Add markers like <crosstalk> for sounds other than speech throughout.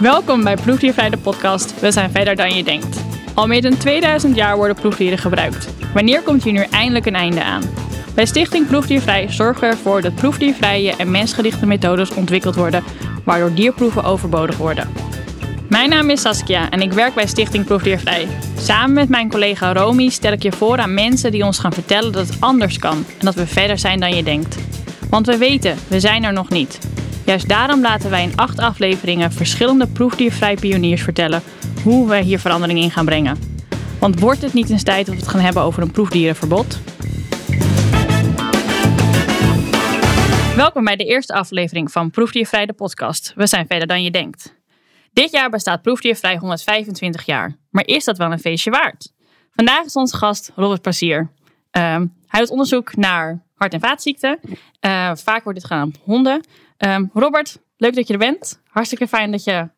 Welkom bij Proefdiervrij de podcast We zijn verder dan je denkt. Al meer dan 2000 jaar worden proefdieren gebruikt. Wanneer komt hier nu eindelijk een einde aan? Bij Stichting Proefdiervrij zorgen we ervoor dat proefdiervrije en mensgerichte methodes ontwikkeld worden, waardoor dierproeven overbodig worden. Mijn naam is Saskia en ik werk bij Stichting Proefdiervrij. Samen met mijn collega Romy stel ik je voor aan mensen die ons gaan vertellen dat het anders kan en dat we verder zijn dan je denkt. Want we weten, we zijn er nog niet. Juist daarom laten wij in acht afleveringen verschillende proefdiervrij pioniers vertellen hoe we hier verandering in gaan brengen. Want wordt het niet eens tijd dat we het gaan hebben over een proefdierenverbod? Welkom bij de eerste aflevering van Proefdiervrij de podcast. We zijn verder dan je denkt. Dit jaar bestaat Proefdiervrij 125 jaar. Maar is dat wel een feestje waard? Vandaag is onze gast Robert Passier. Ehm, hij doet onderzoek naar hart- en vaatziekten. Uh, vaak wordt dit gedaan op honden. Ehm, Robert, leuk dat je er bent. Hartstikke fijn dat je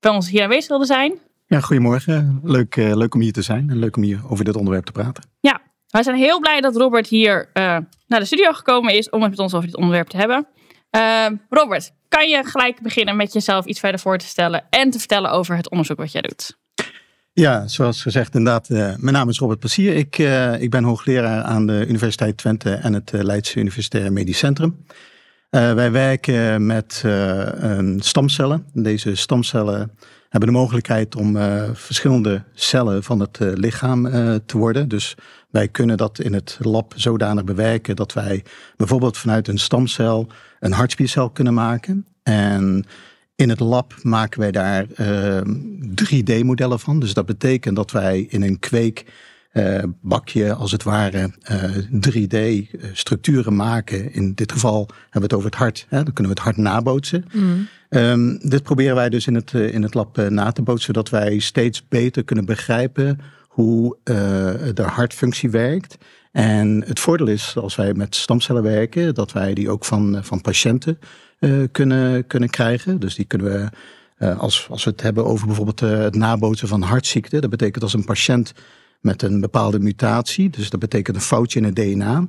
bij ons hier aanwezig wilde zijn. Ja, goedemorgen. Leuk, uh, leuk om hier te zijn en leuk om hier over dit onderwerp te praten. Ja, wij zijn heel blij dat Robert hier uh, naar de studio gekomen is om het met ons over dit onderwerp te hebben. Ehm, Robert, kan je gelijk beginnen met jezelf iets verder voor te stellen en te vertellen over het onderzoek wat jij doet? Ja, zoals gezegd, inderdaad. Uh, mijn naam is Robert Passier. Ik, ik ben hoogleraar aan de Universiteit Twente en het Leidse Universitair Medisch Centrum. Wij werken met stamcellen. Deze stamcellen hebben de mogelijkheid om verschillende cellen van het lichaam te worden. Dus wij kunnen dat in het lab zodanig bewerken dat wij bijvoorbeeld vanuit een stamcel een hartspiercel kunnen maken. En in het lab maken wij daar uh, 3D-modellen van. Dus dat betekent dat wij in een kweek uh, bakje als het ware uh, 3D-structuren maken. In dit geval hebben we het over het hart. Hè? Dan kunnen we het hart nabootsen. Mm. Um, dit proberen wij dus in het, in het lab na te bootsen, zodat wij steeds beter kunnen begrijpen hoe de hartfunctie werkt. En het voordeel is, als wij met stamcellen werken, dat wij die ook van, van patiënten uh, kunnen, kunnen krijgen. Dus die kunnen we, uh, als, als we het hebben over bijvoorbeeld uh, het nabootsen van hartziekten. Dat betekent als een patiënt met een bepaalde mutatie, dus dat betekent een foutje in het DNA.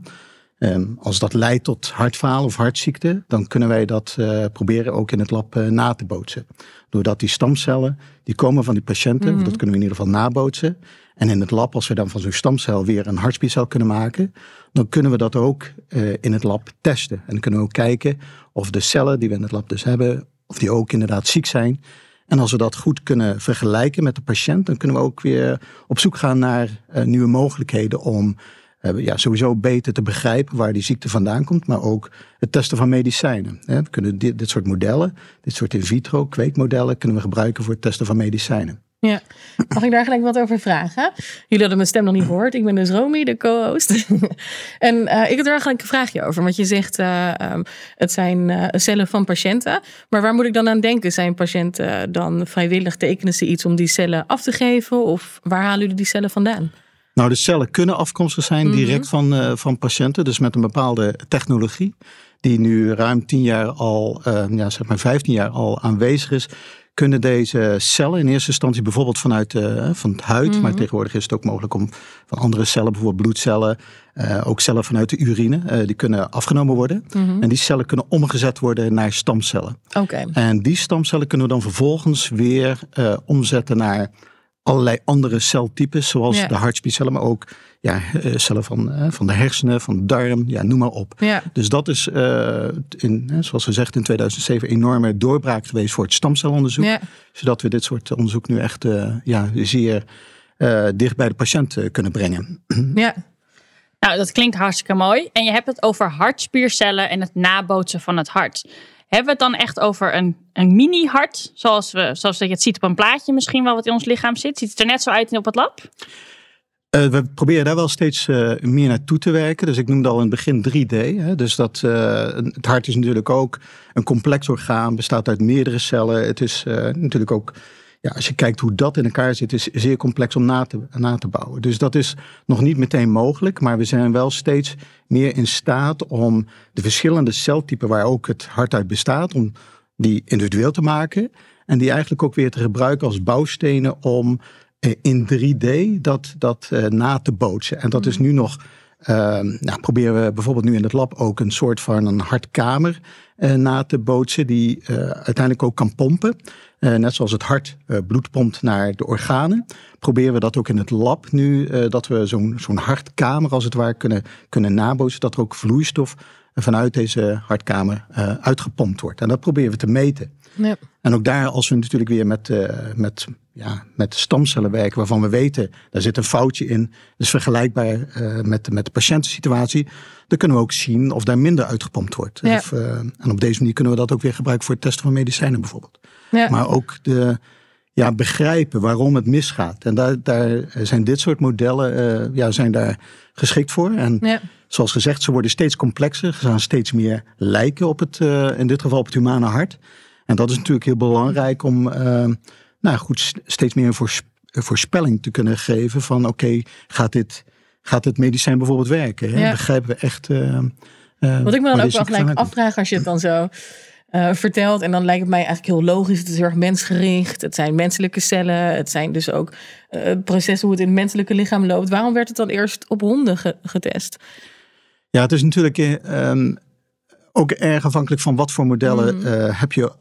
Um, als dat leidt tot hartfalen of hartziekte, dan kunnen wij dat proberen ook in het lab na te bootsen. Doordat die stamcellen, die komen van die patiënten, mm -hmm. dat kunnen we in ieder geval nabootsen. En in het lab, als we dan van zo'n stamcel weer een hartspiercel kunnen maken, dan kunnen we dat ook uh, in het lab testen. En dan kunnen we ook kijken of de cellen die we in het lab dus hebben, of die ook inderdaad ziek zijn. En als we dat goed kunnen vergelijken met de patiënt, dan kunnen we ook weer op zoek gaan naar uh, nieuwe mogelijkheden om uh, ja, sowieso beter te begrijpen waar die ziekte vandaan komt, maar ook het testen van medicijnen. We kunnen dit, dit soort modellen, dit soort in vitro kweekmodellen, kunnen we gebruiken voor het testen van medicijnen. Ja, <laughs> mag ik daar gelijk wat over vragen? Jullie hadden mijn stem nog niet gehoord. Ik ben dus Romy, de co-host. <laughs> en uh, ik heb er gelijk een vraagje over. Want je zegt, uh, um, het zijn uh, cellen van patiënten. Maar waar moet ik dan aan denken? Zijn patiënten dan vrijwillig, tekenen ze iets om die cellen af te geven? Of waar halen jullie die cellen vandaan? Nou, de cellen kunnen afkomstig zijn direct mm -hmm. van, van patiënten. Dus met een bepaalde technologie. Die nu ruim 10 jaar al, ja, zeg maar 15 jaar al aanwezig is kunnen deze cellen in eerste instantie bijvoorbeeld vanuit uh, van het huid, mm -hmm. maar tegenwoordig is het ook mogelijk om van andere cellen, bijvoorbeeld bloedcellen, uh, ook cellen vanuit de urine, uh, die kunnen afgenomen worden. Mm -hmm. En die cellen kunnen omgezet worden naar stamcellen. Okay. En die stamcellen kunnen we dan vervolgens weer omzetten naar allerlei andere celtypes, zoals de hartspiercellen, maar ook ja, cellen van, van de hersenen, van de darm, ja, noem maar op. Ja. Dus dat is, uh, in, zoals gezegd, in 2007 een enorme doorbraak geweest voor het stamcelonderzoek. Ja. Zodat we dit soort onderzoek nu echt uh, ja, zeer uh, dicht bij de patiënt kunnen brengen. <clears throat> Ja. Nou, dat klinkt hartstikke mooi. En je hebt het over hartspiercellen en het nabootsen van het hart. Hebben we het dan echt over een, een mini-hart, zoals, we, zoals je het ziet op een plaatje misschien wel wat in ons lichaam zit? Ziet het er net zo uit op het lab? Uh, we proberen daar wel steeds uh, meer naartoe te werken. Dus ik noemde al in het begin 3D. Hè? Dus dat, uh, het hart is natuurlijk ook een complex orgaan, bestaat uit meerdere cellen. Het is natuurlijk ook, ja, als je kijkt hoe dat in elkaar zit, is zeer complex om na te, na te bouwen. Dus dat is nog niet meteen mogelijk, maar we zijn wel steeds meer in staat om de verschillende celtypen waar ook het hart uit bestaat, om die individueel te maken. En die eigenlijk ook weer te gebruiken als bouwstenen om in 3D dat, dat uh, na te bootsen. En dat is nu nog nou, proberen we bijvoorbeeld nu in het lab ook een soort van een hartkamer na te bootsen, die uiteindelijk ook kan pompen. net zoals het hart bloed pompt naar de organen, proberen we dat ook in het lab nu, dat we zo'n zo'n hartkamer als het ware kunnen, kunnen nabootsen, dat er ook vloeistof vanuit deze hartkamer uitgepompt wordt. En dat proberen we te meten. Ja. En ook daar, als we natuurlijk weer met, uh, met, ja, met stamcellen werken, waarvan we weten, daar zit een foutje in, dus vergelijkbaar uh, met, met de patiëntensituatie, dan kunnen we ook zien of daar minder uitgepompt wordt. Ja. Of, uh, en op deze manier kunnen we dat ook weer gebruiken voor het testen van medicijnen bijvoorbeeld. Ja. Maar ook de, ja, begrijpen waarom het misgaat. En daar, daar zijn dit soort modellen ja, zijn daar geschikt voor. En ja. zoals gezegd, ze worden steeds complexer. Ze gaan steeds meer lijken op het, in dit geval op het humane hart. En dat is natuurlijk heel belangrijk om nou goed, steeds meer een voorspelling te kunnen geven van oké, gaat, dit, gaat dit medicijn bijvoorbeeld werken? Ja. Begrijpen we echt. Uh, Wat ik me dan ook wel gelijk afvraag als je het dan zo uh, vertelt. En dan lijkt het mij eigenlijk heel logisch. Het is heel erg mensgericht. Het zijn menselijke cellen. Het zijn dus ook uh, processen hoe het in het menselijke lichaam loopt. Waarom werd het dan eerst op honden getest? Ja, het is natuurlijk um, ook erg afhankelijk van wat voor modellen mm. heb je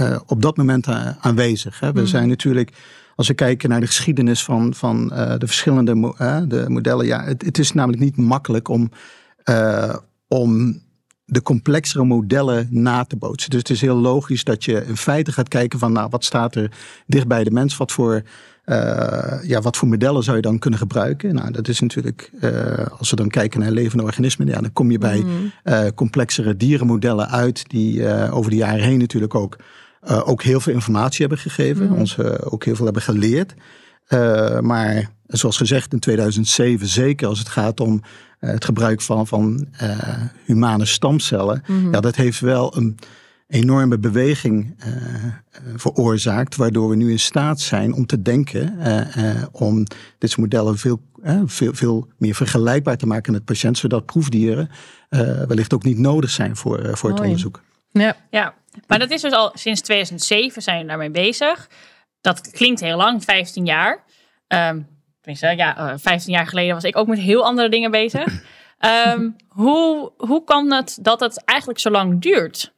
uh, op dat moment uh, aanwezig. Hè. We mm. zijn natuurlijk, als we kijken naar de geschiedenis van, van uh, de verschillende mo de modellen, ja, het, het, is namelijk niet makkelijk om, om de complexere modellen na te bootsen. Dus het is heel logisch dat je in feite gaat kijken van, nou, wat staat er dicht bij de mens? Wat voor ja, wat voor modellen zou je dan kunnen gebruiken? Nou, dat is natuurlijk, uh, als we dan kijken naar levende organismen, ja, dan kom je bij uh, complexere dierenmodellen uit, die over de jaren heen natuurlijk ook, ook heel veel informatie hebben gegeven, mm. ons ook heel veel hebben geleerd. maar zoals gezegd in 2007, zeker als het gaat om het gebruik van, van humane stamcellen, mm. ja, dat heeft wel een enorme beweging uh, veroorzaakt, waardoor we nu in staat zijn om te denken, uh, om dit soort modellen veel, veel, veel meer vergelijkbaar te maken met patiënten, zodat proefdieren wellicht ook niet nodig zijn voor, voor het onderzoek. Ja. ja, maar dat is dus al sinds 2007 zijn we daarmee bezig. Dat klinkt heel lang, 15 jaar. Um, tenminste, ja, 15 jaar geleden was ik ook met heel andere dingen bezig. Um, hoe, hoe kan het dat het eigenlijk zo lang duurt?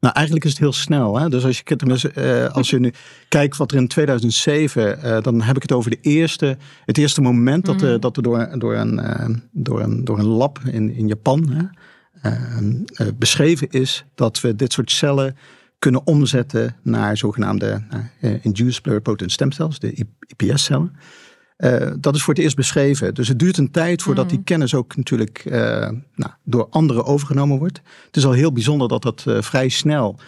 Nou, eigenlijk is het heel snel. Hè? Dus als je, uh, als je nu kijkt wat er in 2007, uh, eh, dan heb ik het over de eerste, het eerste moment dat, uh, dat er door, door, een, door, een, door een lab in, in Japan hè, beschreven is dat we dit soort cellen kunnen omzetten naar zogenaamde induced pluripotent stem cells, de IPS-cellen. Uh, dat is voor het eerst beschreven. Dus het duurt een tijd voordat die mm. kennis ook natuurlijk uh, nou, door anderen overgenomen wordt. Het is al heel bijzonder dat dat uh, vrij snel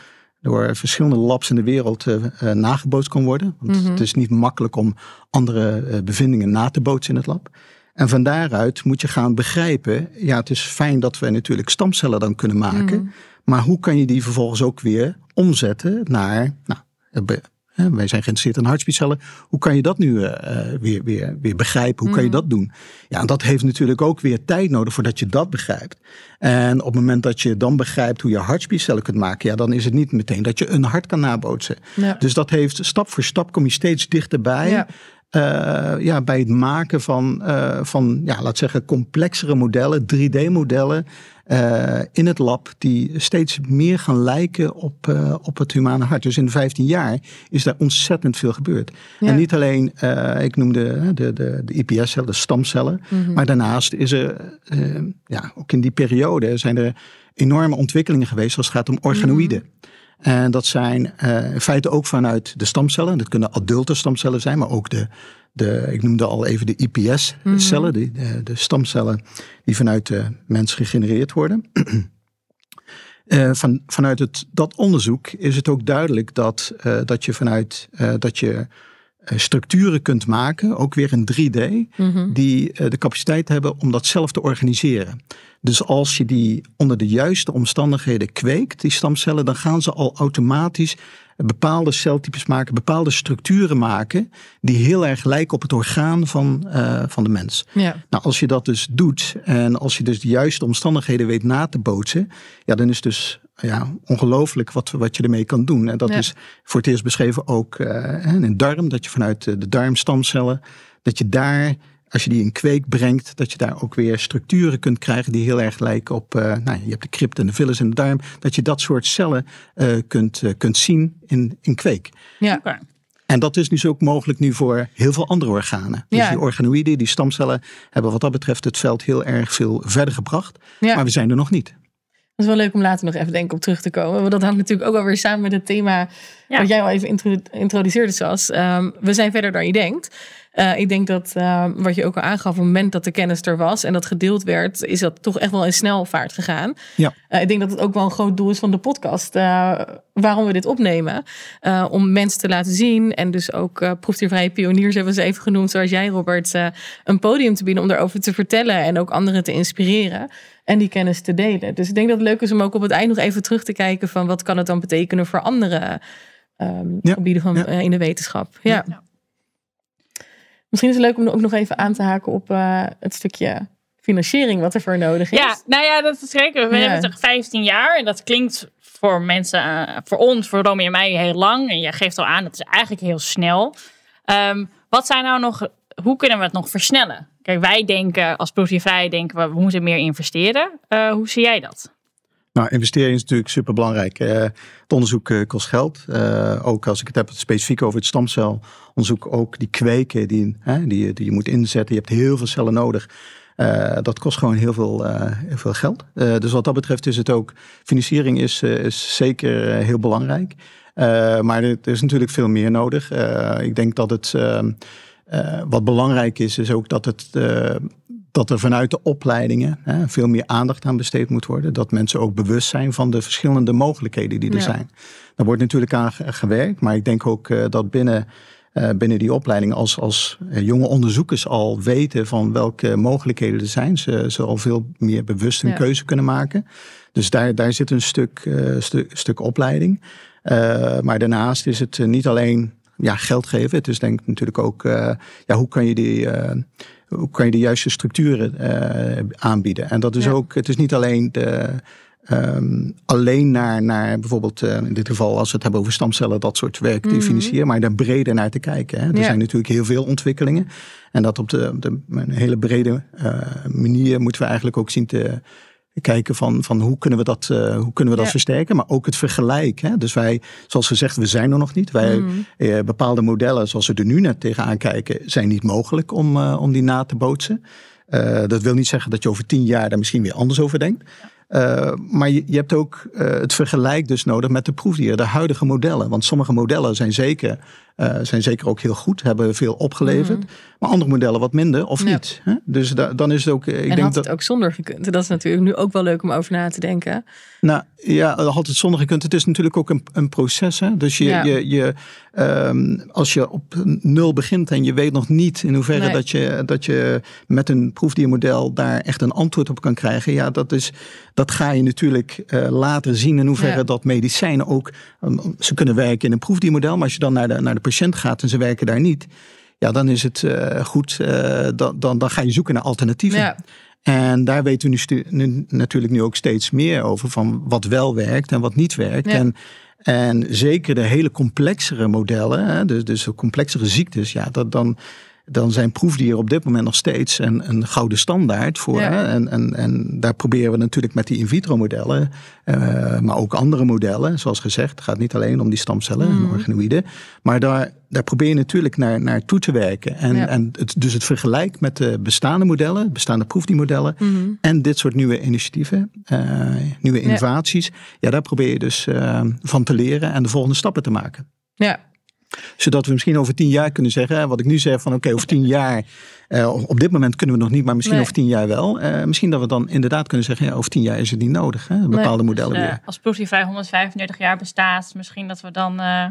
door verschillende labs in de wereld nagebootst kan worden. Want mm -hmm. het is niet makkelijk om andere bevindingen na te bootsen in het lab. En van daaruit moet je gaan begrijpen, ja het is fijn dat we natuurlijk stamcellen dan kunnen maken. Mm. Maar hoe kan je die vervolgens ook weer omzetten naar nou, wij zijn geïnteresseerd in hartspiecellen. Hoe kan je dat nu uh, weer, weer, weer begrijpen? Hoe kan je mhm. dat doen? Ja, en dat heeft natuurlijk ook weer tijd nodig voordat je dat begrijpt. En op het moment dat je dan begrijpt hoe je hartspiecellen kunt maken, ja, dan is het niet meteen dat je een hart kan nabootsen. Dus dat heeft stap voor stap kom je steeds dichterbij. Ja. Uh, ja, bij het maken van, uh, van ja, laat zeggen, complexere modellen, 3D-modellen. Uh, in het lab die steeds meer gaan lijken op, op het humane hart. Dus in 15 jaar is daar ontzettend veel gebeurd. En niet alleen, ik noemde de, de, de IPS-cellen, de stamcellen. Mm -hmm. Maar daarnaast is er, ja, ook in die periode zijn er enorme ontwikkelingen geweest als het gaat om organoïden. Mm -hmm. En dat zijn in feite ook vanuit de stamcellen. Dat kunnen adulte stamcellen zijn, maar ook de, de, ik noemde al even de IPS-cellen, mhm. de, de, stamcellen die vanuit de mens gegenereerd worden. Uh, <clears throat> van, vanuit het, dat onderzoek is het ook duidelijk dat, uh, dat je vanuit uh, dat je structuren kunt maken, ook weer in 3D, mm die de capaciteit hebben om dat zelf te organiseren. Dus als je die onder de juiste omstandigheden kweekt, die stamcellen, dan gaan ze al automatisch bepaalde celtypes maken, bepaalde structuren maken die heel erg lijken op het orgaan van, uh, van de mens. Ja. Nou, als je dat dus doet en als je dus de juiste omstandigheden weet na te bootsen, ja, dan is dus ja, ongelooflijk wat, wat je ermee kan doen. En dat is voor het eerst beschreven ook uh, in darm, dat je vanuit de darmstamcellen, dat je daar als je die in kweek brengt, dat je daar ook weer structuren kunt krijgen die heel erg lijken op, uh, nou, je hebt de crypt en de villus en de darm, dat je dat soort cellen uh, kunt, uh, kunt zien in, in kweek. Ja. Okay. En dat is dus ook mogelijk nu voor heel veel andere organen. Dus Ja. die organoïden, die stamcellen, hebben wat dat betreft het veld heel erg veel verder gebracht. Ja. Maar we zijn er nog niet. Dat is wel leuk om later nog even denk ik op terug te komen. Want dat hangt natuurlijk ook wel weer samen met het thema Ja. wat jij al even intro- introduceerde, Sas. Ehm, we zijn verder dan je denkt. Eh, ik denk dat, eh, wat je ook al aangaf, op het moment dat de kennis er was en dat gedeeld werd, is dat toch echt wel in snelvaart gegaan. Ja. Eh, ik denk dat het ook wel een groot doel is van de podcast, eh, waarom we dit opnemen. Eh, om mensen te laten zien en dus ook eh proefdiervrije pioniers hebben ze even genoemd, zoals jij Robert, eh, een podium te bieden om daarover te vertellen en ook anderen te inspireren en die kennis te delen. Dus ik denk dat het leuk is om ook op het eind nog even terug te kijken van wat kan het dan betekenen voor andere ehm, Ja, gebieden van, ja. in de wetenschap. Ja. Misschien is het leuk om ook nog even aan te haken op eh, het stukje financiering wat er voor nodig is. Ja, nou ja, dat is zeker. We Ja. hebben toch 15 jaar. En dat klinkt voor mensen, eh, voor ons, voor Romy en mij heel lang. En je geeft al aan, dat is eigenlijk heel snel. Ehm, wat zijn nou nog, hoe kunnen we het nog versnellen? Kijk, wij denken als proefdiervrij denken we, we moeten meer investeren. Eh, hoe zie jij dat? Nou, investering is natuurlijk super belangrijk. het onderzoek eh, kost geld. Eh, ook als ik het heb specifiek over het stamcelonderzoek, ook die kweken die, die, die je moet inzetten. Je hebt heel veel cellen nodig. Eh, dat kost gewoon heel veel, eh, heel veel geld. Eh, dus wat dat betreft is het ook, financiering is, eh, is zeker eh, heel belangrijk. Eh, maar er, is natuurlijk veel meer nodig. Eh, ik denk dat het, ehm, eh, wat belangrijk is, is ook dat het, eh, dat er vanuit de opleidingen hè, veel meer aandacht aan besteed moet worden. Dat mensen ook bewust zijn van de verschillende mogelijkheden die er Ja. zijn. Daar wordt natuurlijk aan ge- gewerkt, maar ik denk ook eh, dat binnen, eh, binnen die opleiding als, als eh, jonge onderzoekers al weten van welke mogelijkheden er zijn. Ze, ze al veel meer bewust een Ja. keuze kunnen maken. Dus daar, daar zit een stuk, stu- stuk opleiding. Maar daarnaast is het niet alleen ja, geld geven. Het is denk ik natuurlijk ook eh, ja, hoe kan je die. eh, hoe kan je de juiste structuren eh, aanbieden? En dat is Ja. ook, het is niet alleen de, ehm, alleen naar, naar bijvoorbeeld, in dit geval als we het hebben over stamcellen, dat soort werk te Mhm. financieren, maar daar breder naar te kijken. Hè. Er Ja. zijn natuurlijk heel veel ontwikkelingen. En dat op de, op de een hele brede manier moeten we eigenlijk ook zien te kijken van, van hoe kunnen we dat, eh, hoe kunnen we dat Ja. versterken. Maar ook het vergelijk. Hè. Dus wij, zoals gezegd, we zijn er nog niet. Wij, Mhm. eh, bepaalde modellen zoals we er nu net tegenaan kijken, zijn niet mogelijk om, eh, om die na te bootsen. Dat wil niet zeggen dat je over tien jaar daar misschien weer anders over denkt. Maar je, je hebt ook het vergelijk dus nodig met de proefdieren, de huidige modellen. Want sommige modellen zijn zeker, eh, zijn zeker ook heel goed, hebben veel opgeleverd. Maar andere modellen wat minder of Mhm. Ja. niet. Hè? Dus da- dan is het ook. eh, Ik en denk had dat, het ook zonder gekund. Dat is natuurlijk nu ook wel leuk om over na te denken. Nou ja, had het zonder gekund. Het is natuurlijk ook een, een proces. Hè? Dus je, Ja. je, je, ehm, als je op nul begint en je weet nog niet in hoeverre Nee. dat, je, dat je met een proefdiermodel daar echt een antwoord op kan krijgen. Ja, dat, is, dat ga je natuurlijk eh, later zien in hoeverre Ja. dat medicijnen ook. ehm, ze kunnen werken in een proefdiermodel, maar als je dan naar de, naar de patiënt gaat en ze werken daar niet. Ja, dan is het eh, goed. eh, dan, dan, dan ga je zoeken naar alternatieven. Ja. En daar weten we nu, natuurlijk nu ook steeds meer over van wat wel werkt en wat niet werkt. Ja. En, en zeker de hele complexere modellen, hè, dus, dus de complexere ziektes, ja, dat, dan, dan zijn proefdieren op dit moment nog steeds een, een gouden standaard voor. Ja. En, en, en daar proberen we natuurlijk met die in vitro modellen, eh, maar ook andere modellen, zoals gezegd, het gaat niet alleen om die stamcellen en Mhm. organoïden, maar daar, daar probeer je natuurlijk naar, naar toe te werken. En, Ja. en het, dus het vergelijk met de bestaande modellen, bestaande proefdienmodellen Mhm. en dit soort nieuwe initiatieven, eh, nieuwe innovaties, ja. daar probeer je dus eh, van te leren en de volgende stappen te maken. Ja. Zodat we misschien over tien jaar kunnen zeggen, wat ik nu zeg van oké, over tien jaar, eh, op dit moment kunnen we nog niet, maar misschien Nee. over tien jaar wel. Eh, misschien dat we dan inderdaad kunnen zeggen, ja, over tien jaar is het niet nodig, hè, bepaalde modellen Eh, weer. als proefdiervrij 135 jaar bestaat, misschien dat we dan eh,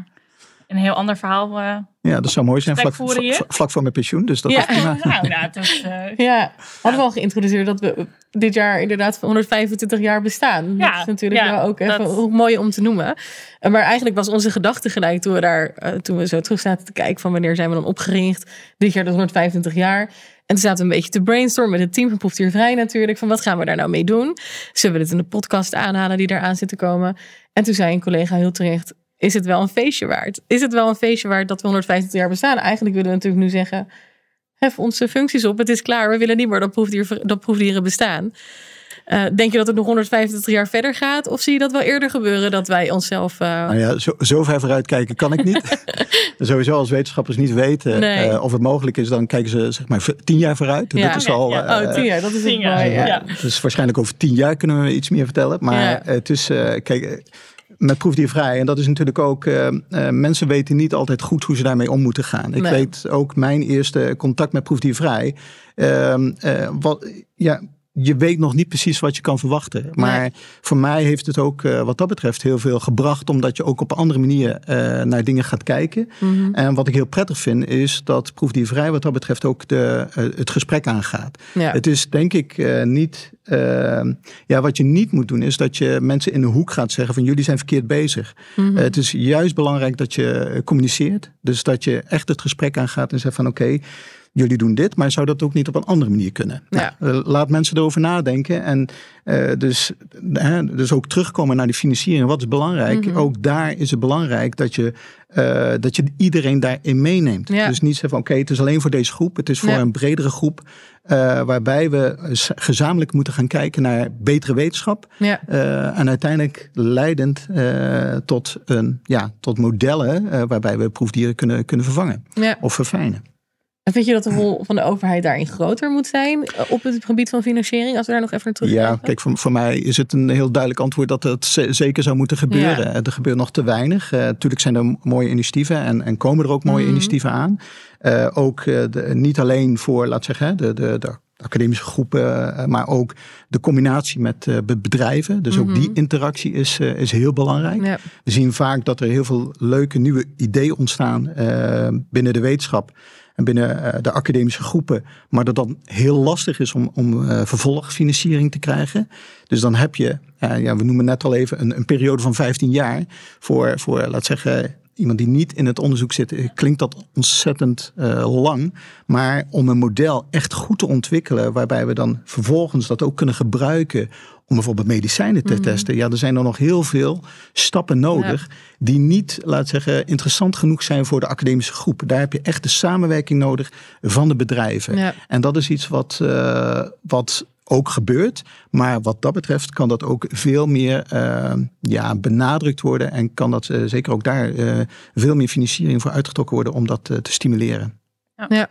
een heel ander verhaal... eh, Ja, dat zou mooi zijn, vlak, hier? voor mijn pensioen, dus dat Ja. prima. <laughs> nou, nou, het is, eh, Ja, hadden we al geïntroduceerd dat we dit jaar inderdaad 125 jaar bestaan. Ja, dat is natuurlijk ja, wel ook even dat- mooi om te noemen. Eh, Maar eigenlijk was onze gedachte gelijk toen we daar, eh, toen we zo terug zaten te kijken van wanneer zijn we dan opgericht. Dit jaar dus 125 jaar. En toen zaten we een beetje te brainstormen met het team van Proefdiervrij natuurlijk. Van wat gaan we daar nou mee doen? Zullen we dit in de podcast aanhalen die eraan zit te komen? En toen zei een collega heel terecht, is het wel een feestje waard? Is het wel een feestje waard dat we 125 jaar bestaan? Eigenlijk willen we natuurlijk nu zeggen, hef onze functies op. Het is klaar. We willen niet meer dat, proefdier, dat proefdieren bestaan. Uh, denk je dat het nog 125 jaar verder gaat? Of zie je dat wel eerder gebeuren dat wij onszelf. Uh... Nou ja, zo, zo ver vooruit kijken kan ik niet. <laughs> Sowieso als wetenschappers niet weten nee. uh, of het mogelijk is, dan kijken ze zeg maar tien jaar vooruit. Ja. Dat is al. Ja. Oh, tien jaar, dat is tien jaar. mooi. Ja. Dus waarschijnlijk over tien jaar kunnen we iets meer vertellen. Maar het is, kijk met proefdiervrij. En dat is natuurlijk ook, uh, uh, mensen weten niet altijd goed hoe ze daarmee om moeten gaan. Ik Nee. weet ook mijn eerste contact met proefdiervrij. Uh, wat, ja, je weet nog niet precies wat je kan verwachten. Maar Nee. voor mij heeft het ook uh, wat dat betreft heel veel gebracht. Omdat je ook op een andere manier uh, naar dingen gaat kijken. Mhm. En wat ik heel prettig vind is dat proefdiervrij wat dat betreft ook de, uh, het gesprek aangaat. Ja. Het is denk ik niet. Ja, wat je niet moet doen is dat je mensen in een hoek gaat zeggen van jullie zijn verkeerd bezig. Mhm. Het is juist belangrijk dat je communiceert. Dus dat je echt het gesprek aangaat en zegt van oké. Okay, jullie doen dit, maar zou dat ook niet op een andere manier kunnen? Ja. Nou, laat mensen erover nadenken. En uh, dus, uh, dus ook terugkomen naar die financiering. Wat is belangrijk? Mhm. Ook daar is het belangrijk dat je, uh, dat je iedereen daarin meeneemt. Ja. Dus niet zeggen van oké, okay, het is alleen voor deze groep. Het is voor Ja. een bredere groep. Waarbij we gezamenlijk moeten gaan kijken naar betere wetenschap. En uiteindelijk leidend tot, een, ja, tot modellen waarbij we proefdieren kunnen, kunnen vervangen of verfijnen. En vind je dat de rol van de overheid daarin groter moet zijn eh, op het gebied van financiering? Als we daar nog even naar terug Ja, kijk, voor, voor mij is het een heel duidelijk antwoord dat het zeker zou moeten gebeuren. Ja. Er gebeurt nog te weinig. Uh, natuurlijk zijn er mooie initiatieven en, en komen er ook mooie Mhm. initiatieven aan. Uh, ook de, niet alleen voor, laat zeggen, de, de, de academische groepen, maar ook de combinatie met bedrijven. Dus ook die interactie is, is heel belangrijk. Mhm. Ja. We zien vaak dat er heel veel leuke nieuwe ideeën ontstaan uh, binnen de wetenschap en binnen uh, de academische groepen. Maar dat dan heel lastig is om, om uh, vervolgfinanciering te krijgen. Dus dan heb je, ja, we noemen net al even, een, een periode van 15 jaar voor, voor laat zeggen, iemand die niet in het onderzoek zit, eh, klinkt dat ontzettend lang. Maar om een model echt goed te ontwikkelen, waarbij we dan vervolgens dat ook kunnen gebruiken om bijvoorbeeld medicijnen te mm. testen. Ja, er zijn er nog heel veel stappen nodig ja. die niet, laat zeggen, interessant genoeg zijn voor de academische groep. Daar heb je echt de samenwerking nodig van de bedrijven. Ja. En dat is iets wat, uh, wat ook gebeurt. Maar wat dat betreft kan dat ook veel meer uh, ja, benadrukt worden. En kan dat uh, zeker ook daar uh, veel meer financiering voor uitgetrokken worden om dat te stimuleren. Ja. ja.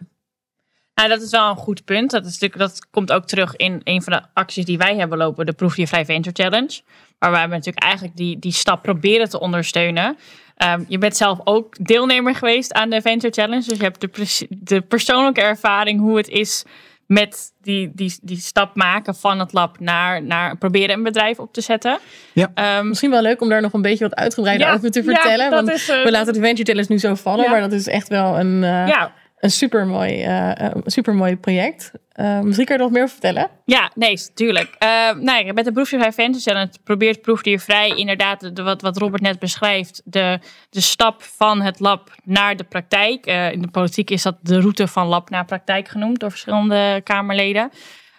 Nou, dat is wel een goed punt. Dat, is natuurlijk, dat komt ook terug in een van de acties die wij hebben lopen, de Proefdiervrij Venture Challenge. Waar wij natuurlijk eigenlijk die, die stap proberen te ondersteunen. Um, je bent zelf ook deelnemer geweest aan de Venture Challenge. Dus je hebt de, de persoonlijke ervaring hoe het is met die, die, die stap maken van het lab naar, naar proberen een bedrijf op te zetten. Ja. Um, Misschien wel leuk om daar nog een beetje wat uitgebreider ja, over te vertellen. Ja, want is, uh, we laten de Venture Challenge nu zo vallen, ja. maar dat is echt wel een, uh, ja. Een supermooi, uh, supermooi project. Uh, misschien je er nog meer vertellen? Ja, nee, tuurlijk. Uh, nou, met de Proefdiervrij Venture Challenge probeert Proefdiervrij inderdaad, de, wat, wat Robert net beschrijft, de, de stap van het lab naar de praktijk. In de politiek is dat de route van lab naar praktijk genoemd door verschillende Kamerleden.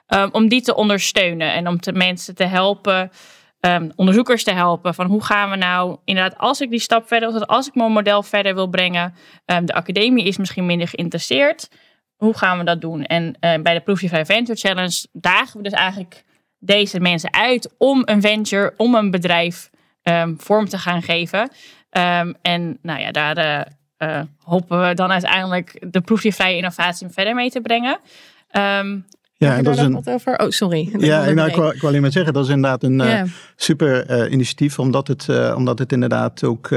Um, om die te ondersteunen en om de mensen te helpen, um, onderzoekers te helpen. Van hoe gaan we nou, inderdaad, als ik die stap verder, als ik mijn model verder wil brengen, um, de academie is misschien minder geïnteresseerd hoe gaan we dat doen? En uh, bij de Proefdiervrij Venture Challenge dagen we dus eigenlijk deze mensen uit om een venture, om een bedrijf um, vorm te gaan geven. En nou ja, daar uh, uh, hopen we dan uiteindelijk de proefdiervrije innovatie verder mee te brengen. Ja, en dat is een. Wat over? Oh, sorry. Ja, nou, ik, wou, ik alleen maar zeggen, dat is inderdaad een yeah. super uh, initiatief, omdat het, uh, omdat het inderdaad ook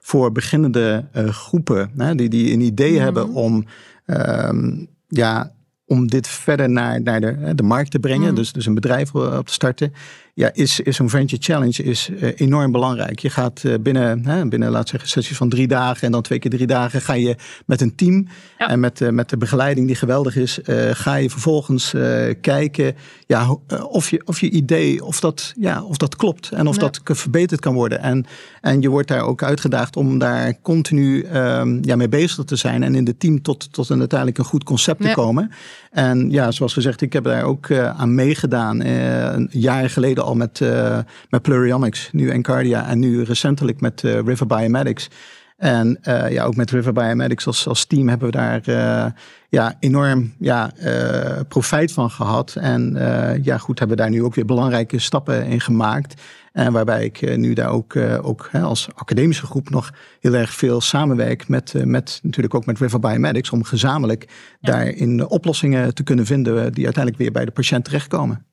voor beginnende groepen, hè, die, die een idee mm -hmm. hebben om Um, ja, om dit verder naar, naar de, de markt te brengen, mm. dus, dus een bedrijf op te starten, ja, is, is zo'n Venture Challenge is, uh, enorm belangrijk. Je gaat uh, binnen, hè, binnen, laat zeggen, sessies van drie dagen en dan twee keer drie dagen ga je met een team ja. en met, uh, met de begeleiding die geweldig is, ga je vervolgens kijken ja, of, je, of je idee, of dat, ja, of dat klopt en of ja. dat verbeterd kan worden. En, en je wordt daar ook uitgedaagd om daar continu um, ja, mee bezig te zijn en in het team tot, tot een uiteindelijk een goed concept te komen. En ja, zoals gezegd, ik heb daar ook aan meegedaan, een jaar geleden al met, uh, met Plurionics, nu Encardia en nu recentelijk met uh, River Biomedics. En uh, ja, ook met River Biomedics als, als team hebben we daar uh, ja, enorm ja, uh, profijt van gehad. En ja, goed, hebben daar nu ook weer belangrijke stappen in gemaakt. En waarbij ik nu daar ook, ook hè, als academische groep nog heel erg veel samenwerk met, met natuurlijk ook met River Biomedics. Om gezamenlijk ja. daarin oplossingen te kunnen vinden die uiteindelijk weer bij de patiënt terechtkomen.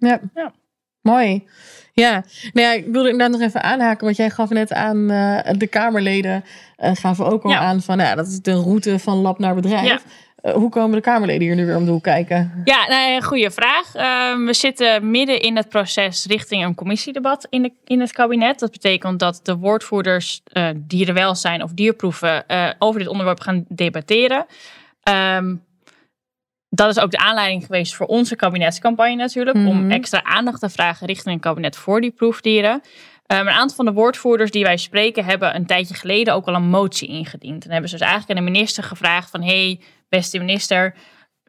Ja. ja. Mooi. Ja, nou ja, ik wilde inderdaad nog even aanhaken, want jij gaf net aan, uh, de Kamerleden uh, gaven ook al aan van, nou, dat is de route van lab naar bedrijf. Ja. Uh, hoe komen de Kamerleden hier nu weer om de hoek kijken? Ja, nou, goede vraag. Ehm, we zitten midden in het proces richting een commissiedebat in, de, in het kabinet. Dat betekent dat de woordvoerders dierenwelzijn of dierproeven over dit onderwerp gaan debatteren. Um, dat is ook de aanleiding geweest voor onze kabinetscampagne natuurlijk. Om mhm. extra aandacht te vragen richting een kabinet voor die proefdieren. Um, een aantal van de woordvoerders die wij spreken hebben een tijdje geleden ook al een motie ingediend. En hebben ze dus eigenlijk aan de minister gevraagd van... hey, beste minister,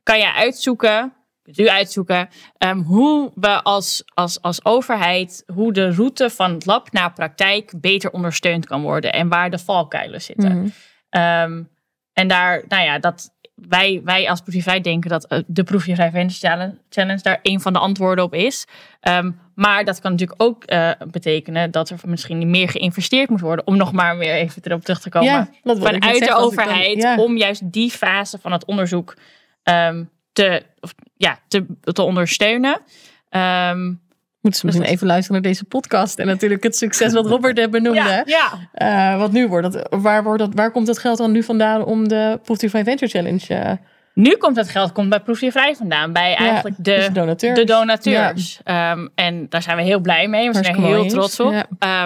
kan jij uitzoeken, kunt u uitzoeken... Um, hoe we als, als, als overheid, hoe de route van het lab naar praktijk beter ondersteund kan worden. En waar de valkuilen zitten. Mm en daar, nou ja, dat wij, wij als proefvrij denken dat uh, de Proefvrij Venture Challenge daar een van de antwoorden op is. Um, maar dat kan natuurlijk ook uh, betekenen dat er misschien meer geïnvesteerd moet worden. Om nog maar weer even erop terug te komen. Ja, vanuit de overheid. Dan, ja. Om juist die fase van het onderzoek um, te, of, ja, te, te ondersteunen. Um, Moeten ze misschien even luisteren naar deze podcast. En natuurlijk het succes wat Robert benoemde. Ja, ja. Uh, wat nu wordt dat, waar, wordt dat, waar komt dat geld dan nu vandaan om de Proefdiervrij Venture Challenge? Uh, nu komt dat geld komt bij Proefdiervrij vandaan. Bij eigenlijk de, dus donateurs. De donateurs. Ja. Um, en daar zijn we heel blij mee. We zijn er heel trots op. Uh,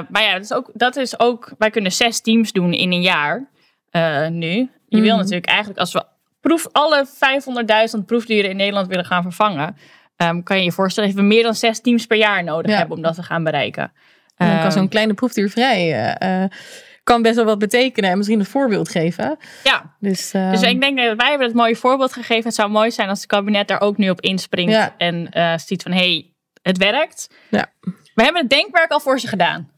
maar ja, dat is, ook, dat is ook... Wij kunnen zes teams doen in een jaar. nu. Je mm. wil natuurlijk eigenlijk als we proef, alle 500.000 proefdieren in Nederland willen gaan vervangen Um, kan je je voorstellen dat we meer dan zes teams per jaar nodig hebben om dat te gaan bereiken. En dan kan zo'n ehm, kleine proefdier vrij uh, kan best wel wat betekenen en misschien een voorbeeld geven. Ja, dus, uh, dus ik denk dat wij hebben het mooie voorbeeld gegeven. Het zou mooi zijn als het kabinet daar ook nu op inspringt en uh, ziet van hé, hey, het werkt. Ja. We hebben het denkwerk al voor ze gedaan.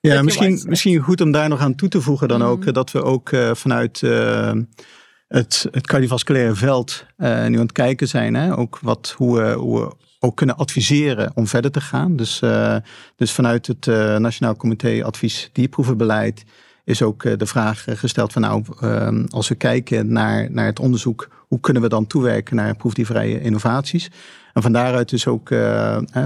Ja, misschien, misschien goed om daar nog aan toe te voegen dan mm. ook dat we ook vanuit het, het cardiovasculaire veld uh, nu aan het kijken zijn. Hè? Ook wat, hoe, we, hoe we ook kunnen adviseren om verder te gaan. Dus, uh, dus vanuit het uh, Nationaal Comité Advies Dierproevenbeleid is ook de vraag gesteld van nou, als we kijken naar, naar het onderzoek, hoe kunnen we dan toewerken naar proefdiervrije innovaties? En van daaruit dus ook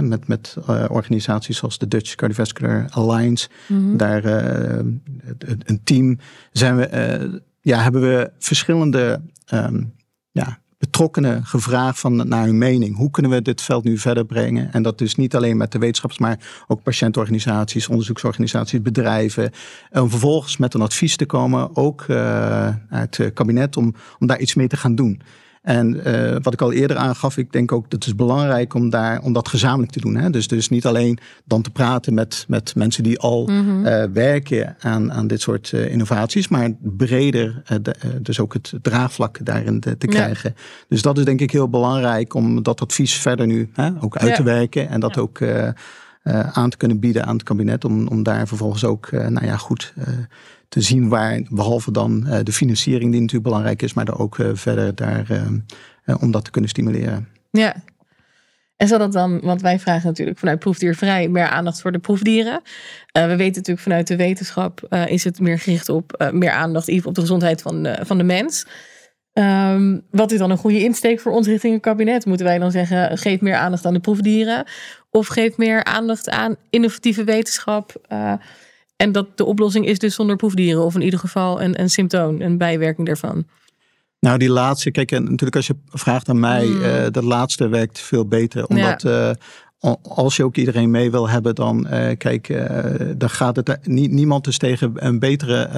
met, met organisaties zoals de Dutch Cardiovascular Alliance, mm daar een team zijn we ja, hebben we verschillende um, ja, betrokkenen gevraagd van, naar hun mening. Hoe kunnen we dit veld nu verder brengen? En dat dus niet alleen met de wetenschappers, maar ook patiëntorganisaties, onderzoeksorganisaties, bedrijven. Om vervolgens met een advies te komen, ook uh, uit het kabinet, om, om daar iets mee te gaan doen. En uh, wat ik al eerder aangaf, ik denk ook dat het is belangrijk om, daar, om dat gezamenlijk te doen. Hè? Dus, dus niet alleen dan te praten met, met mensen die al mm uh, werken aan, aan dit soort uh, innovaties, maar breder de, dus ook het draagvlak daarin te, te krijgen. Dus dat is denk ik heel belangrijk om dat advies verder nu hè, ook uit ja. te werken en dat ja. ook aan te kunnen bieden aan het kabinet om, om daar vervolgens ook nou ja, goed te zien waar, behalve dan uh, de financiering die natuurlijk belangrijk is, maar dan ook uh, verder daar uh, om dat te kunnen stimuleren. Ja. En zal dat dan, want wij vragen natuurlijk vanuit proefdiervrij meer aandacht voor de proefdieren. we weten natuurlijk vanuit de wetenschap is het meer gericht op meer aandacht op de gezondheid van van de mens. Um, wat is dan een goede insteek voor ons richting een kabinet? Moeten wij dan zeggen, geef meer aandacht aan de proefdieren? Of geef meer aandacht aan innovatieve wetenschap? En dat de oplossing is dus zonder proefdieren, of in ieder geval een, een symptoom, een bijwerking daarvan. Nou, die laatste, kijk, en natuurlijk als je vraagt aan mij, mm. uh, dat laatste werkt veel beter. Omdat ja. uh, als je ook iedereen mee wil hebben, dan uh, kijk, dan gaat het niet, niemand is tegen een betere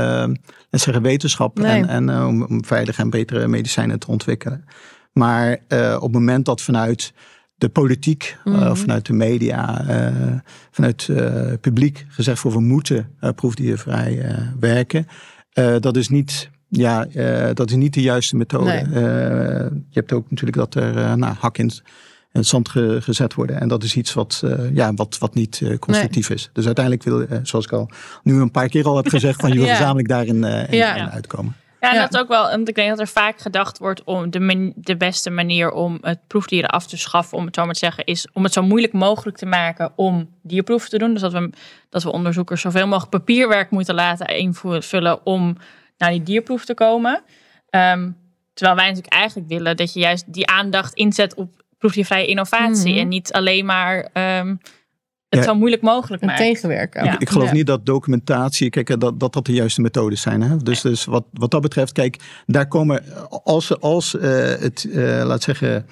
zeggen, wetenschap nee. en, en om, om veilige en betere medicijnen te ontwikkelen. Maar op het moment dat vanuit de politiek, mm -hmm. vanuit de media, uh, vanuit het publiek gezegd wordt we moeten proefdiervrij werken. dat is niet ja, uh, dat is niet de juiste methode. Nee. Uh, je hebt ook natuurlijk dat er uh, nou, hak in, het zand gezet worden. En dat is iets wat, ja, wat, wat niet constructief is. Dus uiteindelijk wil, zoals ik al nu een paar keer al heb gezegd, van je wil <laughs> gezamenlijk daarin in, uitkomen. Ja, en dat ook wel, want ik denk dat er vaak gedacht wordt om de, de beste manier om het proefdieren af te schaffen, om het zo maar te zeggen, is om het zo moeilijk mogelijk te maken om dierproeven te doen. Dus dat we, dat we onderzoekers zoveel mogelijk papierwerk moeten laten invullen om naar die dierproef te komen. Ehm, terwijl wij natuurlijk eigenlijk willen dat je juist die aandacht inzet op proefdiervrije innovatie mhm. en niet alleen maar um, het zo moeilijk mogelijk maken. Tegenwerken. Ja. Ik geloof niet dat documentatie, kijk, dat, dat dat de juiste methodes zijn. Hè? Dus, dus wat, wat dat betreft, kijk, daar komen, als, als uh, het, uh, laat zeggen,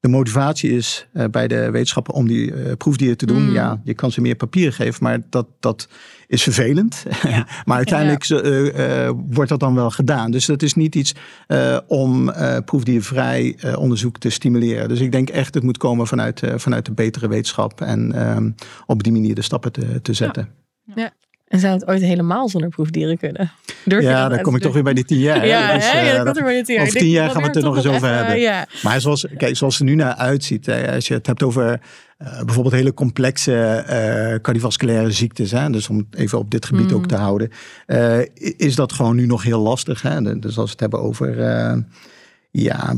de motivatie is uh, bij de wetenschappen om die proefdieren te doen, mm. ja, je kan ze meer papier geven, maar dat, dat is vervelend. <laughs> Ja. maar uiteindelijk uh, uh, wordt dat dan wel gedaan. Dus dat is niet iets uh, om proefdiervrij onderzoek te stimuleren. Dus ik denk echt, het moet komen vanuit, vanuit de betere wetenschap en ehm, op die manier de stappen te, te zetten. Ja. En zou het ooit helemaal zonder proefdieren kunnen? ja, dan kom ik toch weer bij die tien jaar. Ja, dus, ja, ja dat, bij tien jaar. Over tien jaar gaan we het er nog eens over hebben. Maar zoals, kijk, zoals het er nu naar uitziet, hè, als je het hebt over uh, bijvoorbeeld hele complexe uh, cardiovasculaire ziektes, hè, dus om even op dit gebied ook mm. te houden, is dat gewoon nu nog heel lastig. Hè? Dus als we het hebben over, ja,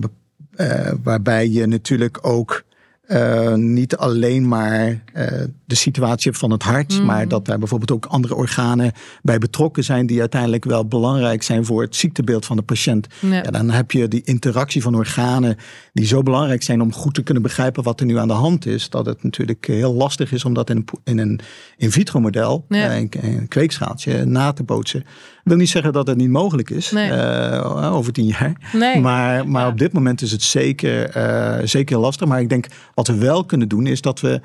waarbij je natuurlijk ook uh, niet alleen maar uh, de situatie van het hart, mm. maar dat daar bijvoorbeeld ook andere organen bij betrokken zijn die uiteindelijk wel belangrijk zijn voor het ziektebeeld van de patiënt. Ja. dan heb je die interactie van organen die zo belangrijk zijn om goed te kunnen begrijpen wat er nu aan de hand is, dat het natuurlijk heel lastig is om dat in een, in een in vitro model, ja. een, een kweekschaaltje, na te bootsen wil niet zeggen dat het niet mogelijk is uh, over tien jaar. Nee. Maar, maar op dit moment is het zeker, uh, zeker lastig. Maar ik denk wat we wel kunnen doen is dat we,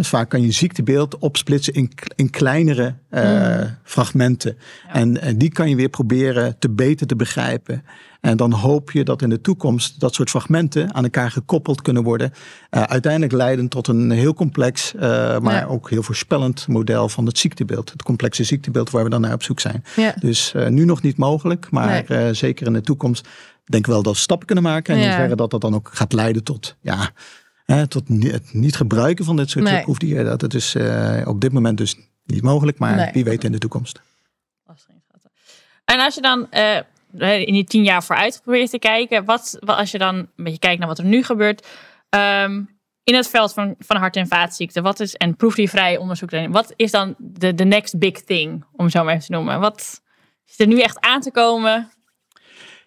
vaak kan je ziektebeeld opsplitsen in, in kleinere uh, fragmenten. En, en die kan je weer proberen te beter te begrijpen. En dan hoop je dat in de toekomst dat soort fragmenten aan elkaar gekoppeld kunnen worden. Uh, uiteindelijk leiden tot een heel complex, uh, maar ook heel voorspellend model van het ziektebeeld. Het complexe ziektebeeld waar we dan naar op zoek zijn. Ja. Dus uh, nu nog niet mogelijk, maar nee. zeker in de toekomst denk ik wel dat we stappen kunnen maken. En in hoeverre dat dat dan ook gaat leiden tot, ja, hè, tot het niet gebruiken van dit soort nee. proefdieren. Dat het is op dit moment dus niet mogelijk, maar nee. wie weet in de toekomst. En als je dan in die tien jaar vooruit probeert te kijken. Wat, wat als je dan een beetje kijkt naar wat er nu gebeurt. Um, in het veld van, van hart- en vaatziekten. Wat is, en proefdiervrij onderzoek. Wat is dan de, de next big thing, om zo maar even te noemen? Wat is er nu echt aan te komen?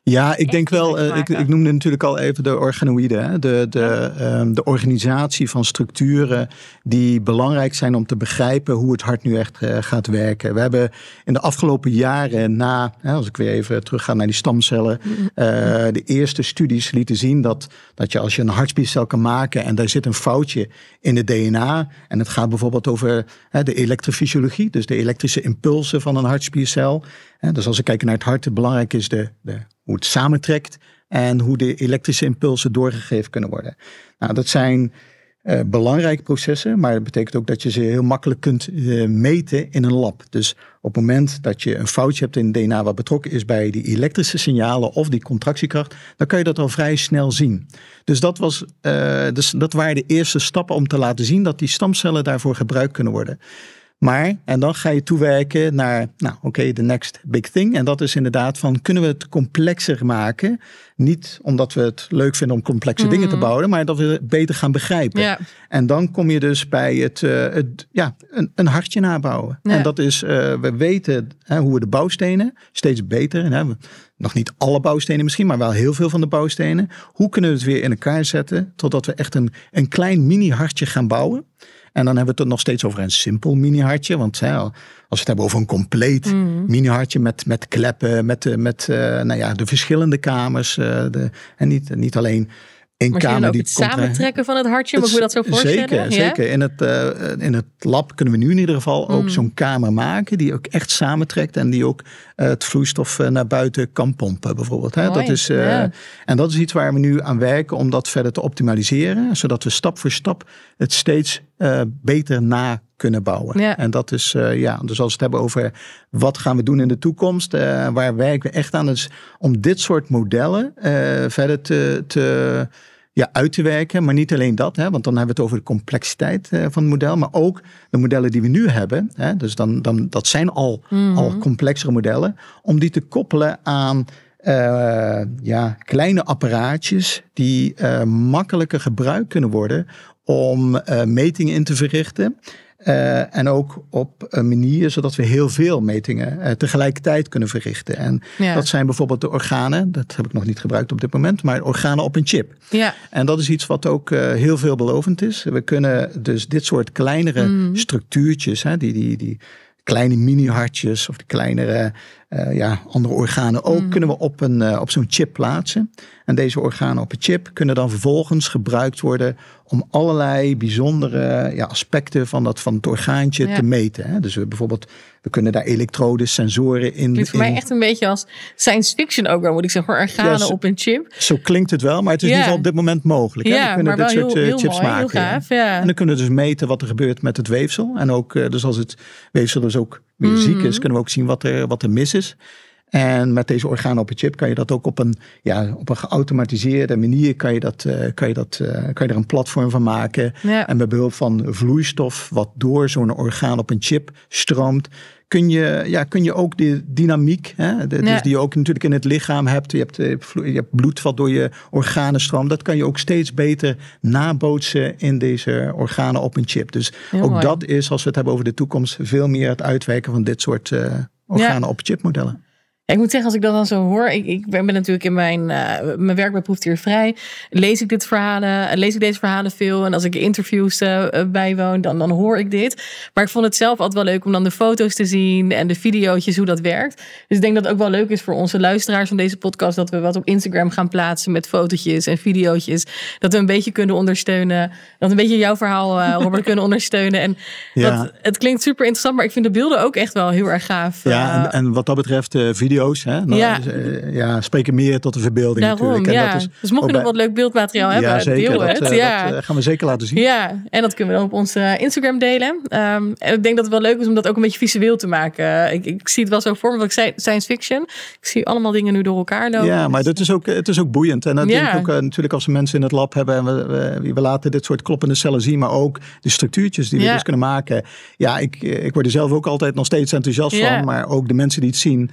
Ja, ik denk wel, uh, ik, ik, noemde natuurlijk al even de organoïden. De, de, um, de organisatie van structuren die belangrijk zijn om te begrijpen hoe het hart nu echt uh, gaat werken. We hebben in de afgelopen jaren na, hè, als ik weer even terugga naar die stamcellen, uh, de eerste studies lieten zien dat, dat je als je een hartspiercel kan maken en daar zit een foutje in het DNA. En het gaat bijvoorbeeld over hè, de elektrofysiologie, dus de elektrische impulsen van een hartspiercel. Dus als we kijken naar het hart, belangrijk is de, de hoe het samentrekt en hoe de elektrische impulsen doorgegeven kunnen worden. Nou, dat zijn uh, belangrijke processen, maar dat betekent ook dat je ze heel makkelijk kunt uh, meten in een lab. Dus op het moment dat je een foutje hebt in DNA wat betrokken is bij die elektrische signalen of die contractiekracht, dan kan je dat al vrij snel zien. Dus dat, was, uh, dus dat waren de eerste stappen om te laten zien dat die stamcellen daarvoor gebruikt kunnen worden. Maar, en dan ga je toewerken naar, nou oké, okay, the next big thing. En dat is inderdaad van, kunnen we het complexer maken? Niet omdat we het leuk vinden om complexe dingen te mhm. bouwen, maar dat we het beter gaan begrijpen. Ja. En dan kom je dus bij het, uh, het ja, een, een, hartje nabouwen. Ja. En dat is, uh, we weten hè, hoe we de bouwstenen steeds beter, hè, nog niet alle bouwstenen misschien, maar wel heel veel van de bouwstenen. Hoe kunnen we het weer in elkaar zetten, totdat we echt een, een klein mini-hartje gaan bouwen? En dan hebben we het nog steeds over een simpel mini-hartje. Want hè, als we het hebben over een compleet mm. mini-hartje met, met kleppen, met, met uh, nou ja, de verschillende kamers. Uh, de, en niet, niet alleen een maar kamer die het samentrekken van het hartje, moet je dat zo voorstellen? Zeker, zeker. In het, uh, in het lab kunnen we nu in ieder geval ook mm. zo'n kamer maken die ook echt samentrekt en die ook het vloeistof naar buiten kan pompen bijvoorbeeld. Hè? Dat is, ja. En dat is iets waar we nu aan werken om dat verder te optimaliseren, zodat we stap voor stap het steeds beter na kunnen bouwen. Ja. En dat is, ja, dus als we het hebben over wat gaan we doen in de toekomst, waar werken we echt aan, is om dit soort modellen verder te, te ja, uit te werken. Maar niet alleen dat, hè, want dan hebben we het over de complexiteit van het model. Maar ook de modellen die we nu hebben. Hè, dus dan, dan, dat zijn al, Mhm. al complexere modellen. Om die te koppelen aan eh, ja, kleine apparaatjes die eh, makkelijker gebruikt kunnen worden om eh, metingen in te verrichten. Eh, en ook op een manier zodat we heel veel metingen eh, tegelijkertijd kunnen verrichten. En Ja. dat zijn bijvoorbeeld de organen. Dat heb ik nog niet gebruikt op dit moment, maar organen op een chip. Ja, En dat is iets wat ook eh, heel veelbelovend is. We kunnen dus dit soort kleinere Mhm. structuurtjes, hè, die, die, die kleine mini-hartjes of die kleinere eh, ja, andere organen ook, Mhm. kunnen we op, een, eh, op zo'n chip plaatsen. En deze organen op een chip kunnen dan vervolgens gebruikt worden om allerlei bijzondere ja, aspecten van, dat, van het orgaantje Ja. te meten. Hè. Dus we bijvoorbeeld, we kunnen daar elektroden, sensoren in. klinkt voor mij in- echt een beetje als science fiction ook wel, moet ik zeggen. Organen Ja, zo- op een chip. Zo klinkt het wel, maar het is in ieder geval op dit moment mogelijk. Hè. Ja, we kunnen dit soort heel- eh, heel chips mooi, maken. gaaf. En dan kunnen we dus meten wat er gebeurt met het weefsel. En ook, dus als het weefsel dus ook weer ziek Mhm. is, kunnen we ook zien wat er, wat er mis is. En met deze organen op een chip kan je dat ook op een, ja, op een geautomatiseerde manier kan je, dat, eh, kan, je dat, eh, kan je er een platform van maken. Ja. En met behulp van vloeistof wat door zo'n orgaan op een chip stroomt, kun je, ja, kun je ook de dynamiek, hè, de- Ja. dus die je ook natuurlijk in het lichaam hebt. Je hebt, eh, je hebt bloed wat door je organen stroomt. Dat kan je ook steeds beter nabootsen in deze organen op een chip. Dus Heel ook mooi. dat is, als we het hebben over de toekomst, veel meer het uitwerken van dit soort organen op chip modellen. Ja, ik moet zeggen, als ik dat dan zo hoor, ik, ik ben natuurlijk in mijn, eh, mijn werk bij Proefdiervrij, lees ik dit verhalen, eh, lees ik deze verhalen veel. En als ik interviews eh, bijwoon, dan, dan hoor ik dit. Maar ik vond het zelf altijd wel leuk om dan de foto's te zien en de video's, hoe dat werkt. Dus ik denk dat het ook wel leuk is voor onze luisteraars van deze podcast, dat we wat op Instagram gaan plaatsen met fotootjes en video's. Dat we een beetje kunnen ondersteunen, dat we een beetje jouw verhaal, <laughs> Robert, kunnen ondersteunen. En Ja. dat, het klinkt super interessant, maar ik vind de beelden ook echt wel heel erg gaaf. Ja, en, en wat dat betreft, eh, video's, hè, nou, Ja. ja, spreken meer tot de verbeelding Daarom, natuurlijk. En ja. dat is dus mocht je nog bij- wat leuk beeldmateriaal hebben, ja, zeker. deel Dat, het. eh, ja. dat eh, gaan we zeker laten zien. ja, en dat kunnen we dan op onze Instagram delen. Ehm, en ik denk dat het wel leuk is om dat ook een beetje visueel te maken. Ik, ik zie het wel zo voor me, want ik zei science fiction. Ik zie allemaal dingen nu door elkaar lopen. Ja, maar dat is ook, het is ook boeiend. En dat denk ik ook natuurlijk als we mensen in het lab hebben en we, we, we laten dit soort kloppende cellen zien, maar ook de structuurtjes die we dus kunnen maken. Ja, ik, ik word er zelf ook altijd nog steeds enthousiast van, maar ook de mensen die het zien,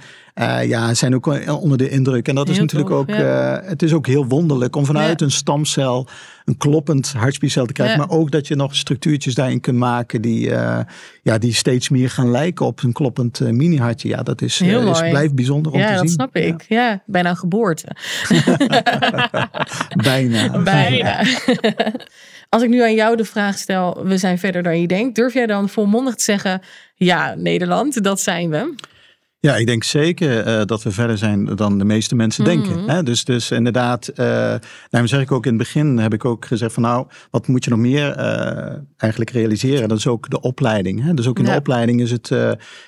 eh, ja, zijn ook wel onder de indruk. En dat is natuurlijk tof, ook, ja. eh, het is ook heel wonderlijk om vanuit Ja. een stamcel een kloppend hartspiercel te krijgen, Ja. maar ook dat je nog structuurtjes daarin kunt maken die, eh, ja, die steeds meer gaan lijken op een kloppend eh, mini-hartje. Ja, dat is, Heel eh, is, blijft bijzonder om te Ja, zien. dat snap ik. Ja, bijna een geboorte. <laughs> Bijna. <laughs> Bijna. <laughs> Als ik nu aan jou de vraag stel, we zijn verder dan je denkt. Durf jij dan volmondig te zeggen, ja, Nederland, dat zijn we? Ja, ik denk zeker eh, dat we verder zijn dan de meeste mensen denken. Hè? Dus, dus inderdaad, eh daarom zeg ik ook in het begin, heb ik ook gezegd van nou, wat moet je nog meer eh, eigenlijk realiseren? Dat is ook de opleiding. Hè? Dus ook in Ja. de opleiding is het,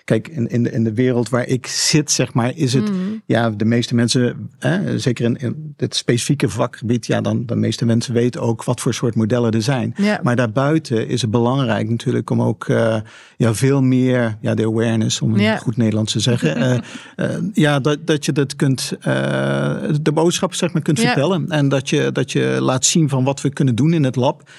kijk, in, in, de, in de wereld waar ik zit, zeg maar, is het, ja, de meeste mensen, hè, zeker in, in dit specifieke vakgebied, ja, dan de meeste mensen weten ook wat voor soort modellen er zijn. Ja. Maar daarbuiten is het belangrijk natuurlijk om ook ja, veel meer, ja, de awareness, om Ja. het goed Nederlands te zeggen. Eh, eh, ja, dat, dat je dat kunt, eh, de boodschap zeg maar kunt Ja. vertellen. En dat je, dat je laat zien van wat we kunnen doen in het lab.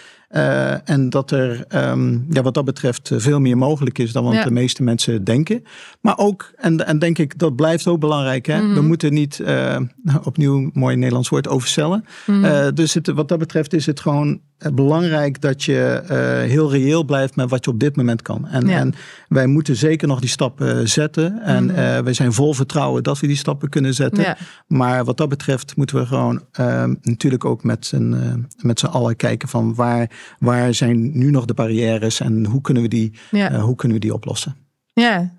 En dat er ehm, ja, wat dat betreft veel meer mogelijk is dan wat Ja. de meeste mensen denken. Maar ook, en, en denk ik, dat blijft ook belangrijk. Hè? Mhm. We moeten niet, <laughs> opnieuw mooi Nederlands woord, overcellen. Mhm. Dus het, wat dat betreft is het gewoon belangrijk dat je eh, heel reëel blijft met wat je op dit moment kan. En, Ja. en wij moeten zeker nog die stappen zetten. En eh, wij zijn vol vertrouwen dat we die stappen kunnen zetten. Ja. Maar wat dat betreft moeten we gewoon eh, natuurlijk ook met z'n, eh, met z'n allen kijken van waar, waar zijn nu nog de barrières en hoe kunnen we die, Ja. eh, hoe kunnen we die oplossen. Ja.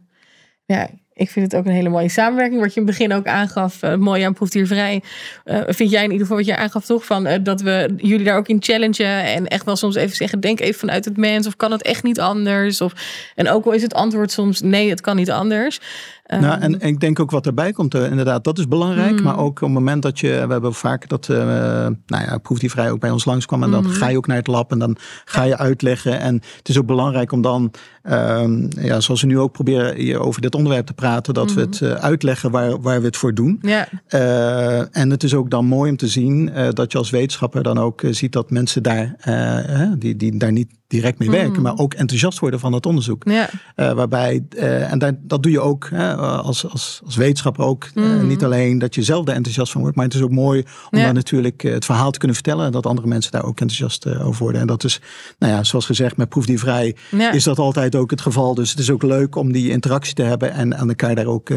ja, ik vind het ook een hele mooie samenwerking. Wat je in het begin ook aangaf, uh, mooi aan Proefdiervrij. Uh, vind jij in ieder geval wat je aangaf toch van uh, dat we jullie daar ook in challengen. En echt wel soms even zeggen, denk even vanuit het mens. Of kan het echt niet anders? Of, en ook al is het antwoord soms nee, het kan niet anders. Nou, en, ik denk ook wat erbij komt, uh, inderdaad, dat is belangrijk. Mm. Maar ook op het moment dat je, we hebben vaak dat, uh, nou ja, proefdiervrij ook bij ons langskwam. En dan Mm. ga je ook naar het lab en dan ga je uitleggen. En het is ook belangrijk om dan, um, ja, zoals we nu ook proberen hier over dit onderwerp te praten, dat we het uh, uitleggen waar, waar we het voor doen. Ja. En het is ook dan mooi om te zien dat je als wetenschapper dan ook ziet dat mensen daar, die, die daar niet direct mee werken, Mm. maar ook enthousiast worden van het onderzoek. Ja. waarbij, en dat, dat doe je ook als, als, als wetenschapper ook. Mm. niet alleen dat je zelf er enthousiast van wordt, maar het is ook mooi om Ja. dan natuurlijk het verhaal te kunnen vertellen en dat andere mensen daar ook enthousiast over worden. En dat is, nou ja, zoals gezegd, met proefdiervrij Ja. is dat altijd ook het geval. Dus het is ook leuk om die interactie te hebben en aan elkaar daar ook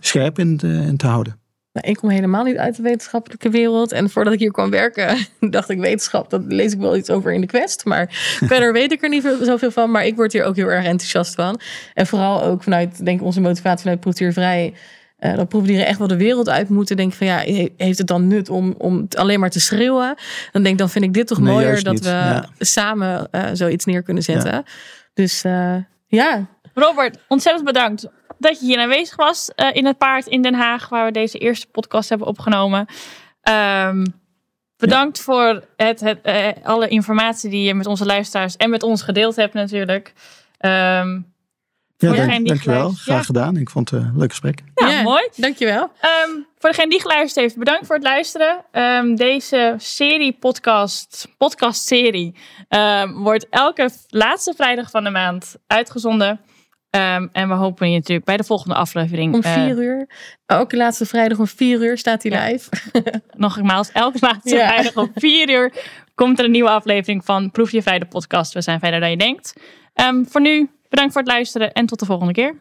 scherp in te, in te houden. Nou, ik kom helemaal niet uit de wetenschappelijke wereld. En voordat ik hier kwam werken, <laughs> dacht ik wetenschap, dat lees ik wel iets over in de quest. Maar <laughs> verder weet ik er niet veel- zoveel van. Maar ik word hier ook heel erg enthousiast van. En vooral ook vanuit, denk ik, onze motivatie vanuit proefdiervrij. eh dat proefdieren echt wel de wereld uit moeten. Denk van ja, he- heeft het dan nut om, om alleen maar te schreeuwen? Dan denk ik, dan vind ik dit toch Nee, mooier dat niet. we Ja. samen eh, zoiets neer kunnen zetten. Dus eh, ja, Robert, ontzettend bedankt dat je hier aanwezig was eh, in het paard in Den Haag, waar we deze eerste podcast hebben opgenomen. Ehm, bedankt voor het, het, eh, alle informatie die je met onze luisteraars en met ons gedeeld hebt natuurlijk. Ehm, Ja, Voor dank, degene die dankjewel. geluisterd- Graag ja. gedaan. Ik vond het een leuk gesprek. ja, Ja. mooi. dankjewel. Ehm, voor degene die geluisterd heeft, bedankt voor het luisteren. Ehm, deze serie podcast, podcast serie, ehm, wordt elke laatste vrijdag van de maand uitgezonden. Ehm, en we hopen je natuurlijk bij de volgende aflevering. Om eh, vier uur. Elke laatste vrijdag om vier uur staat hij Ja. live. <laughs> nogmaals, elke laatste Ja. vrijdag om vier uur komt er een nieuwe aflevering van Proef je Vrij de podcast. We zijn verder dan je denkt. Ehm, voor nu, bedankt voor het luisteren en tot de volgende keer.